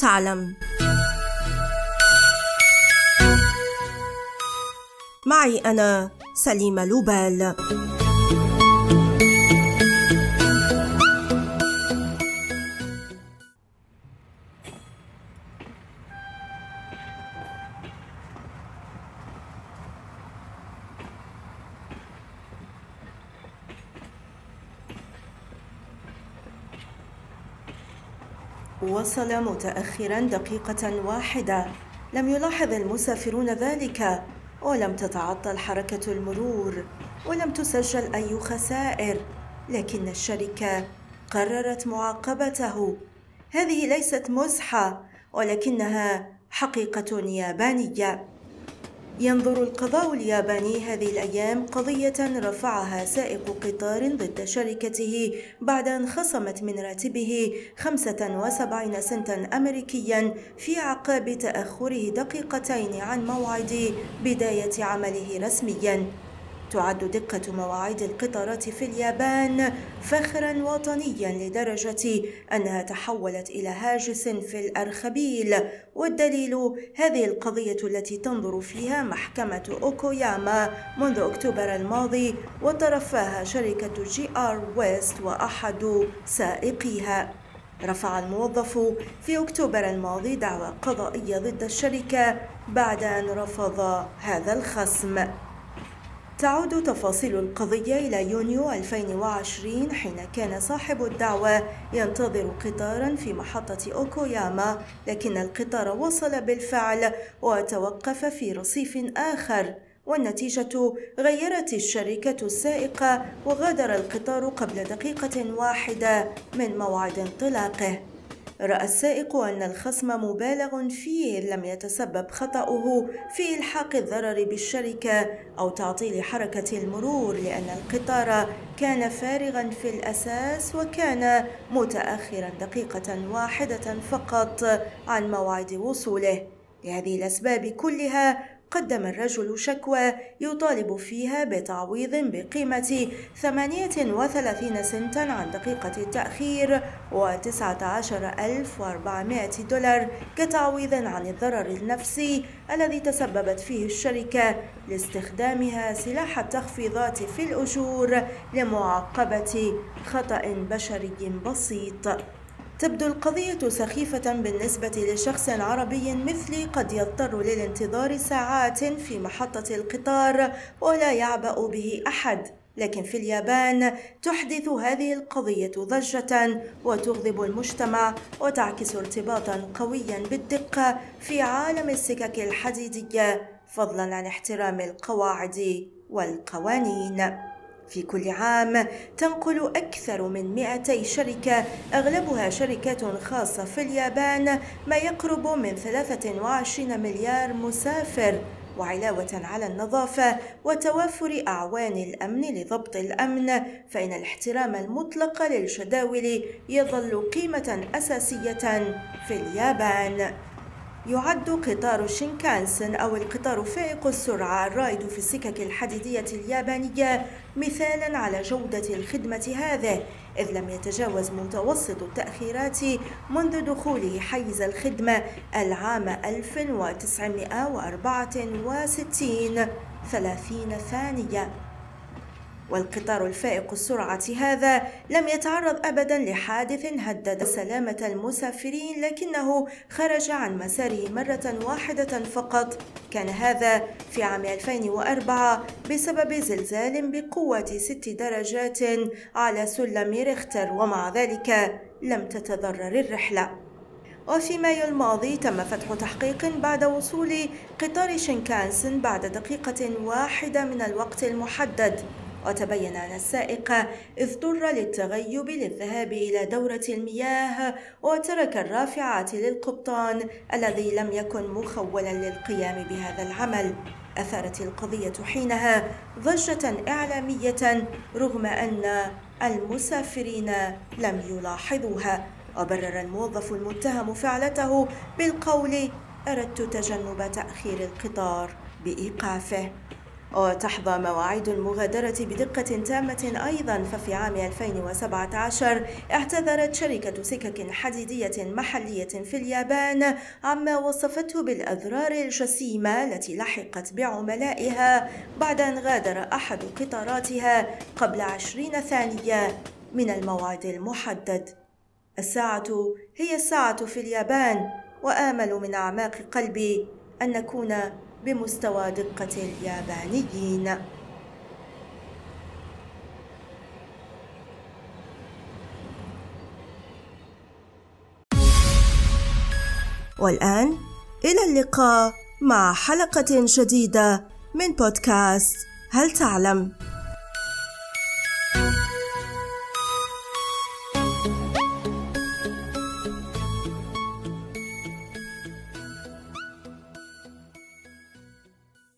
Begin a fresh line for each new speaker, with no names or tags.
تعلم. معي أنا سليمة لوبال. وصل متأخرا دقيقة واحدة. لم يلاحظ المسافرون ذلك ولم تتعطل حركة المرور ولم تسجل أي خسائر. لكن الشركة قررت معاقبته. هذه ليست مزحة ولكنها حقيقة يابانية. ينظر القضاء الياباني هذه الأيام قضية رفعها سائق قطار ضد شركته بعد أن خصمت من راتبه 75 سنتا أمريكيا في عقاب تأخره دقيقتين عن موعد بداية عمله رسميا. تعد دقة مواعيد القطارات في اليابان فخرا وطنيا لدرجة أنها تحولت إلى هاجس في الأرخبيل. والدليل هذه القضية التي تنظر فيها محكمة أوكوياما منذ أكتوبر الماضي وطرفاها شركة جي آر ويست وأحد سائقيها. رفع الموظف في أكتوبر الماضي دعوى قضائية ضد الشركة بعد أن رفض هذا الخصم. تعود تفاصيل القضية إلى يونيو 2020 حين كان صاحب الدعوى ينتظر قطارا في محطة أوكوياما لكن القطار وصل بالفعل وتوقف في رصيف آخر. والنتيجة غيرت الشركة السائقة وغادر القطار قبل دقيقة واحدة من موعد انطلاقه. رأى السائق أن الخصم مبالغ فيه لم يتسبب خطأه في إلحاق الضرر بالشركة أو تعطيل حركة المرور لأن القطار كان فارغا في الأساس وكان متأخرا دقيقة واحدة فقط عن موعد وصوله. لهذه الأسباب كلها قدم الرجل شكوى يطالب فيها بتعويض بقيمة 38 سنتا عن دقيقة التأخير و19400 دولار كتعويض عن الضرر النفسي الذي تسببت فيه الشركة لاستخدامها سلاح التخفيضات في الأجور لمعاقبة خطأ بشري بسيط. تبدو القضية سخيفة بالنسبة لشخص عربي مثلي قد يضطر للانتظار ساعات في محطة القطار ولا يعبأ به أحد. لكن في اليابان تحدث هذه القضية ضجة وتغضب المجتمع وتعكس ارتباطا قويا بالدقة في عالم السكك الحديدية فضلا عن احترام القواعد والقوانين. في كل عام تنقل أكثر من 200 شركة أغلبها شركات خاصة في اليابان ما يقرب من 23 مليار مسافر. وعلاوة على النظافة وتوافر أعوان الأمن لضبط الأمن فإن الاحترام المطلق للجداول يظل قيمة أساسية في اليابان. يعد قطار شينكانسن أو القطار فائق السرعة الرائد في السكك الحديدية اليابانية مثالا على جودة الخدمة هذه إذ لم يتجاوز متوسط التأخيرات منذ دخوله حيز الخدمة العام 1964 30 ثانية. والقطار الفائق السرعة هذا لم يتعرض أبدا لحادث هدد سلامة المسافرين لكنه خرج عن مساره مرة واحدة فقط. كان هذا في عام 2004 بسبب زلزال بقوة ست درجات على سلم ريختر ومع ذلك لم تتضرر الرحلة. وفي مايو الماضي تم فتح تحقيق بعد وصول قطار شينكانسن بعد دقيقة واحدة من الوقت المحدد. وتبين أن السائق اضطر للتغيب للذهاب إلى دورة المياه وترك الرافعات للقبطان الذي لم يكن مخولا للقيام بهذا العمل. أثارت القضية حينها ضجة إعلامية رغم أن المسافرين لم يلاحظوها. وبرر الموظف المتهم فعلته بالقول أردت تجنب تأخير القطار بإيقافه. وتحظى مواعيد المغادرة بدقة تامة أيضا ففي عام 2017 اعتذرت شركة سكك حديدية محلية في اليابان عما وصفته بالأضرار الجسيمة التي لحقت بعملائها بعد أن غادر أحد قطاراتها قبل عشرين ثانية من الموعد المحدد. الساعة هي الساعة في اليابان وآمل من أعماق قلبي أن نكون بمستوى دقة اليابانيين والآن إلى اللقاء مع حلقة جديدة من بودكاست هل تعلم؟